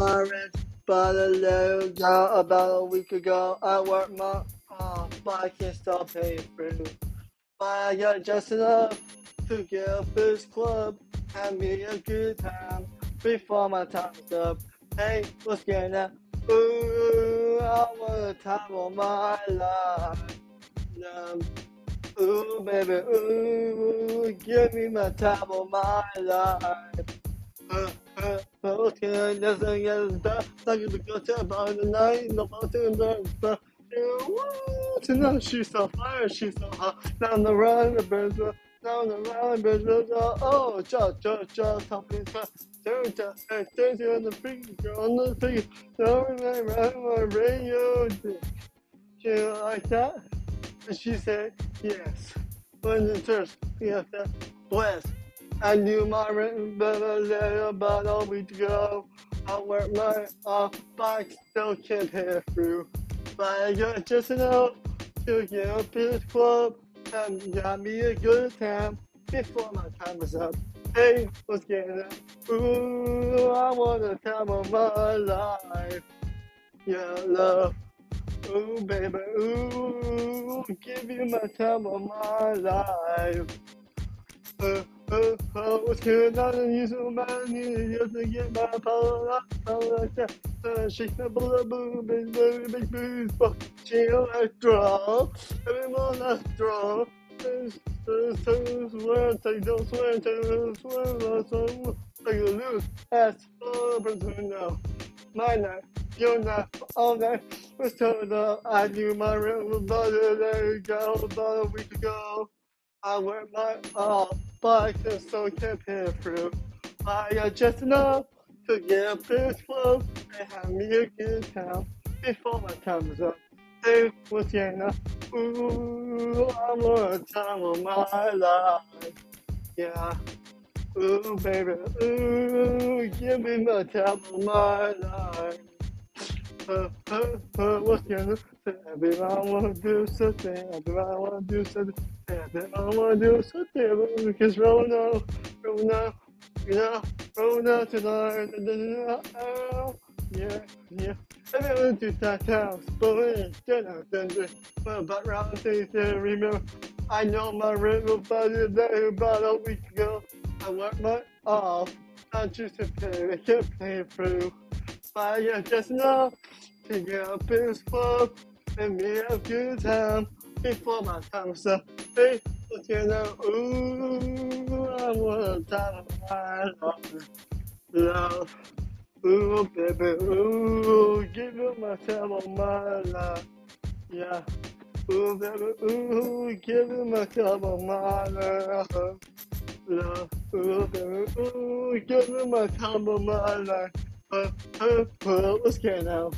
my rent, but a little ago, about a week ago, I worked my off, but I can't stop paying through. But I got just enough to get a boost club and me a good time before my time's up. Hey, what's going on? Ooh, I want a time of my life. Ooh, baby, ooh, give me my time of my life. The to the mountain, the Tonight she's so fire, she's so hot. Down the run, the birds are down the run, birds are oh, ja, ja, ja, topping, turn to, turn to the freaking girl on the thing. Don't remember my radio. She like that? And she said, yes. When the church, yes, bless. I knew my written better letter about a week ago. I worked my off bike, still can't hear through. But I got just enough to get up to this club and got me a good time before my time was up. Hey, what's getting up? Ooh, I want the time of my life. Yeah, love. Ooh, baby, ooh, give you my time of my life. Uh, uh, uh, what's going on? And you so mad, you to get my power up, power up, uh, shake the blah, boom, big, big, big, big, fuck, chill, electro, everyone, electro. Swear, take, don't swear, take, swear, swear, take a loose ass, oh, person now. My night, your night, all night, was up. I knew my was about a day ago, about a week ago. I wear my all, I can still can't pay through. I got just enough to get this flow and have me a good time before my time is up. Hey, what's your enough? Ooh, I'm on time of my life. Yeah. Ooh, baby. Ooh, give me my time of my life. What's your enough? Everyone wanna do something. Everyone wanna do something. Everyone wanna do something. Because Rona, Rona, you know, Rona tonight. Oh, yeah, yeah. Everyone do that house, but then I did But background things to remember. I know my river buddy day about a week ago. I worked my off. I just to play, I kept playing through. I got just enough get up in this and me a good time before my time was up. Hey, look at that. Ooh, I want a time of my life. Love. Ooh, baby, ooh, give me my time of my life. Yeah. Ooh, baby, ooh, give me my time of my life. Love. Ooh, baby, ooh, give me my time of my life. Uh, uh, uh, let's get now.